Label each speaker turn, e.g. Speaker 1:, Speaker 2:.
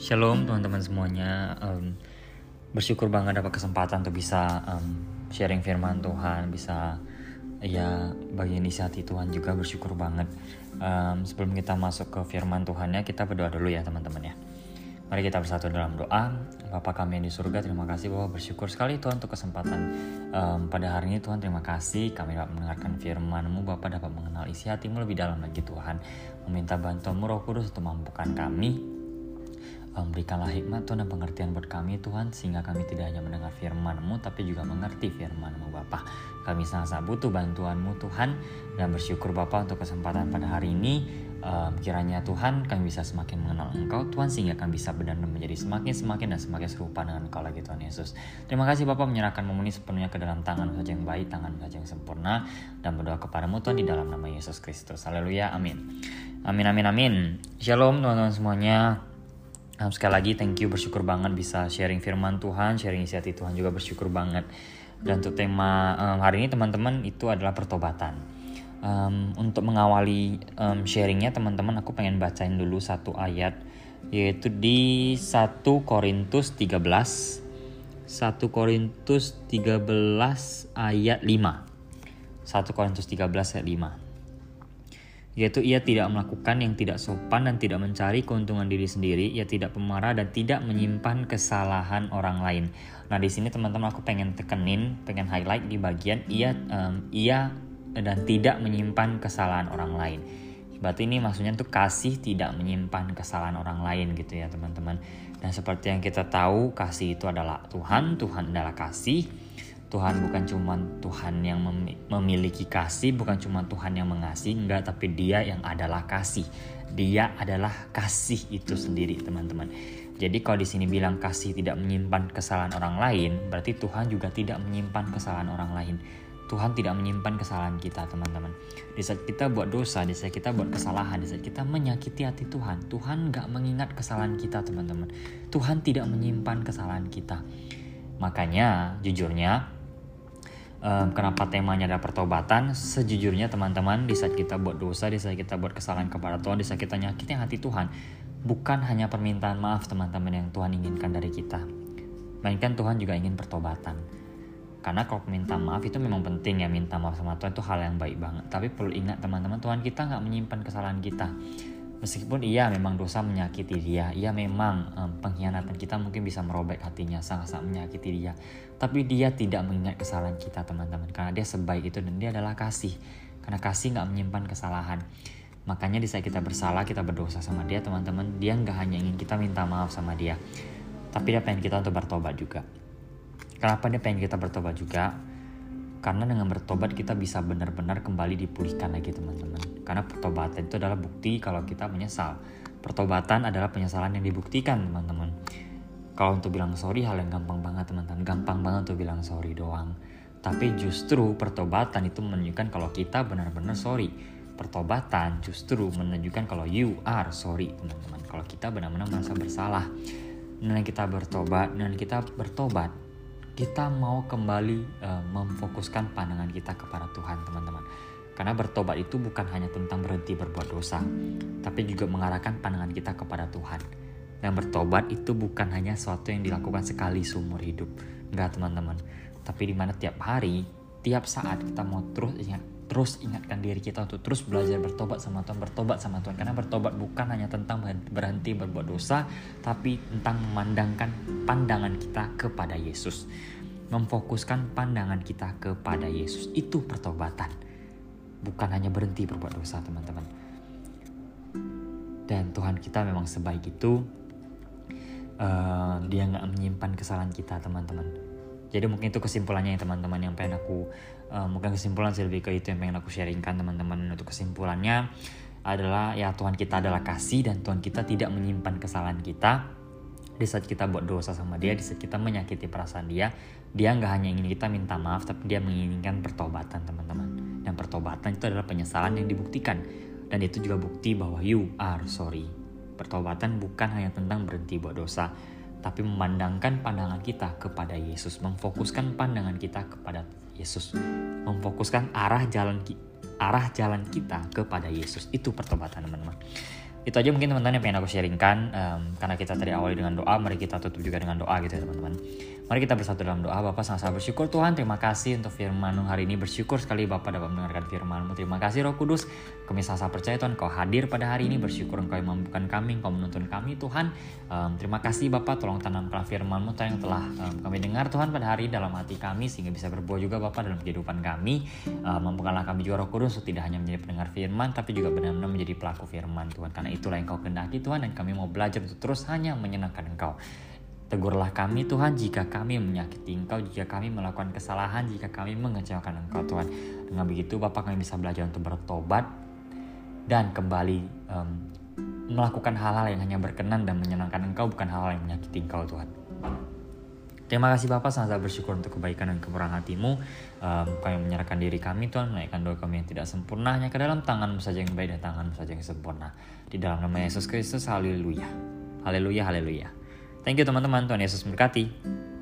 Speaker 1: Shalom teman-teman semuanya. Um, bersyukur banget dapat kesempatan untuk bisa um, sharing firman Tuhan, bisa ya bagian isi hati Tuhan juga bersyukur banget. Um, sebelum kita masuk ke firman Tuhannya, kita berdoa dulu ya teman-teman ya. Mari kita bersatu dalam doa. Bapa kami yang di surga, terima kasih bahwa bersyukur sekali Tuhan untuk kesempatan um, pada hari ini Tuhan terima kasih kami dapat mendengarkan firman-Mu Bapa dapat mengenal isi hatimu lebih dalam lagi Tuhan. Meminta bantuan-Mu Roh Kudus untuk mampukan kami Um, berikanlah hikmat Tuhan dan pengertian buat kami Tuhan sehingga kami tidak hanya mendengar firman-Mu tapi juga mengerti firman-Mu Bapa. Kami sangat-sangat butuh bantuan-Mu Tuhan dan bersyukur Bapa untuk kesempatan pada hari ini. Um, kiranya Tuhan kami bisa semakin mengenal Engkau Tuhan sehingga kami bisa benar-benar menjadi semakin semakin dan semakin serupa dengan Engkau lagi Tuhan Yesus. Terima kasih Bapak menyerahkan memuni sepenuhnya ke dalam tangan saja yang baik, tangan saja yang sempurna dan berdoa kepadamu Tuhan di dalam nama Yesus Kristus. Haleluya. Amin. Amin amin amin. Shalom teman-teman semuanya. Um, sekali lagi thank you bersyukur banget bisa sharing firman Tuhan, sharing isi hati Tuhan juga bersyukur banget. Dan untuk tema um, hari ini teman-teman itu adalah pertobatan. Um, untuk mengawali um, sharingnya teman-teman aku pengen bacain dulu satu ayat yaitu di 1 Korintus 13 1 Korintus 13 ayat 5 1 Korintus 13 ayat 5 yaitu ia tidak melakukan yang tidak sopan dan tidak mencari keuntungan diri sendiri, ia tidak pemarah dan tidak menyimpan kesalahan orang lain. Nah di sini teman-teman aku pengen tekenin, pengen highlight di bagian ia um, ia dan tidak menyimpan kesalahan orang lain. Berarti ini maksudnya tuh kasih tidak menyimpan kesalahan orang lain gitu ya teman-teman. Dan seperti yang kita tahu kasih itu adalah Tuhan, Tuhan adalah kasih Tuhan bukan cuma Tuhan yang memiliki kasih, bukan cuma Tuhan yang mengasihi, enggak, tapi Dia yang adalah kasih. Dia adalah kasih itu sendiri, teman-teman. Jadi kalau di sini bilang kasih tidak menyimpan kesalahan orang lain, berarti Tuhan juga tidak menyimpan kesalahan orang lain. Tuhan tidak menyimpan kesalahan kita, teman-teman. Di saat kita buat dosa, di saat kita buat kesalahan, di saat kita menyakiti hati Tuhan, Tuhan nggak mengingat kesalahan kita, teman-teman. Tuhan tidak menyimpan kesalahan kita. Makanya, jujurnya, um, kenapa temanya adalah pertobatan? Sejujurnya teman-teman di saat kita buat dosa di saat kita buat kesalahan kepada Tuhan di saat kita nyakitin hati Tuhan bukan hanya permintaan maaf teman-teman yang Tuhan inginkan dari kita. Melainkan Tuhan juga ingin pertobatan. Karena kalau minta maaf itu memang penting ya minta maaf sama Tuhan itu hal yang baik banget. Tapi perlu ingat teman-teman Tuhan kita nggak menyimpan kesalahan kita Meskipun iya memang dosa menyakiti dia, ia memang um, pengkhianatan kita mungkin bisa merobek hatinya, sangat-sangat menyakiti dia. Tapi dia tidak mengingat kesalahan kita teman-teman, karena dia sebaik itu dan dia adalah kasih. Karena kasih nggak menyimpan kesalahan. Makanya di saat kita bersalah, kita berdosa sama dia teman-teman, dia nggak hanya ingin kita minta maaf sama dia, tapi dia pengen kita untuk bertobat juga. Kenapa dia pengen kita bertobat juga? Karena dengan bertobat kita bisa benar-benar kembali dipulihkan lagi teman-teman. Karena pertobatan itu adalah bukti kalau kita menyesal. Pertobatan adalah penyesalan yang dibuktikan teman-teman. Kalau untuk bilang sorry hal yang gampang banget teman-teman. Gampang banget untuk bilang sorry doang. Tapi justru pertobatan itu menunjukkan kalau kita benar-benar sorry. Pertobatan justru menunjukkan kalau you are sorry teman-teman. Kalau kita benar-benar merasa bersalah. Dan kita bertobat, dan kita bertobat, kita mau kembali uh, memfokuskan pandangan kita kepada Tuhan, teman-teman. Karena bertobat itu bukan hanya tentang berhenti berbuat dosa, tapi juga mengarahkan pandangan kita kepada Tuhan. Dan bertobat itu bukan hanya sesuatu yang dilakukan sekali seumur hidup. Enggak, teman-teman. Tapi di mana tiap hari, tiap saat kita mau terus ingat terus ingatkan diri kita untuk terus belajar bertobat sama Tuhan, bertobat sama Tuhan. Karena bertobat bukan hanya tentang berhenti berbuat dosa, tapi tentang memandangkan pandangan kita kepada Yesus. Memfokuskan pandangan kita kepada Yesus. Itu pertobatan. Bukan hanya berhenti berbuat dosa, teman-teman. Dan Tuhan kita memang sebaik itu. Uh, dia nggak menyimpan kesalahan kita, teman-teman jadi mungkin itu kesimpulannya ya teman-teman yang pengen aku uh, mungkin kesimpulan sih lebih ke itu yang pengen aku sharingkan teman-teman. Untuk kesimpulannya adalah ya Tuhan kita adalah kasih dan Tuhan kita tidak menyimpan kesalahan kita. Di saat kita buat dosa sama dia di saat kita menyakiti perasaan dia dia nggak hanya ingin kita minta maaf tapi dia menginginkan pertobatan teman-teman. Dan pertobatan itu adalah penyesalan yang dibuktikan. Dan itu juga bukti bahwa you are sorry. Pertobatan bukan hanya tentang berhenti buat dosa tapi memandangkan pandangan kita kepada Yesus, memfokuskan pandangan kita kepada Yesus, memfokuskan arah jalan arah jalan kita kepada Yesus. Itu pertobatan, teman-teman. Itu aja mungkin teman-teman yang pengen aku sharingkan. Um, karena kita tadi awali dengan doa mari kita tutup juga dengan doa gitu ya teman-teman. Mari kita bersatu dalam doa. Bapak sangat-sangat bersyukur. Tuhan Terima kasih untuk firman hari ini. Bersyukur sekali Bapak dapat mendengarkan firmanmu. Terima kasih Roh Kudus. Kami sangat percaya Tuhan Kau hadir pada hari ini. Bersyukur Engkau yang mampukan kami Engkau menuntun kami Tuhan. Um, Terima kasih Bapak. Tolong tanamkan firmanmu Tuhan yang telah um, kami dengar Tuhan pada hari ini dalam hati kami Sehingga bisa berbuah juga Bapak dalam kehidupan kami. Um, Mampukanlah kami juga Roh Kudus tidak hanya menjadi pendengar firman Tapi juga benar-benar menjadi pelaku firman Tuhan. Karena itulah yang kau kendaki Tuhan Dan kami mau belajar untuk terus hanya menyenangkan Engkau Tegurlah kami Tuhan jika kami menyakiti Engkau, jika kami melakukan kesalahan, jika kami mengecewakan Engkau Tuhan. Dengan begitu Bapak kami bisa belajar untuk bertobat dan kembali um, melakukan hal-hal yang hanya berkenan dan menyenangkan Engkau, bukan hal-hal yang menyakiti Engkau Tuhan. Terima kasih Bapak, sangat bersyukur untuk kebaikan dan kemurahan hatimu. Um, kami menyerahkan diri kami Tuhan, menaikkan doa kami yang tidak sempurna, hanya ke dalam tanganmu saja yang baik dan tanganmu saja yang sempurna. Di dalam nama Yesus Kristus, haleluya. Haleluya, haleluya. Thank you teman-teman, Tuhan Yesus memberkati.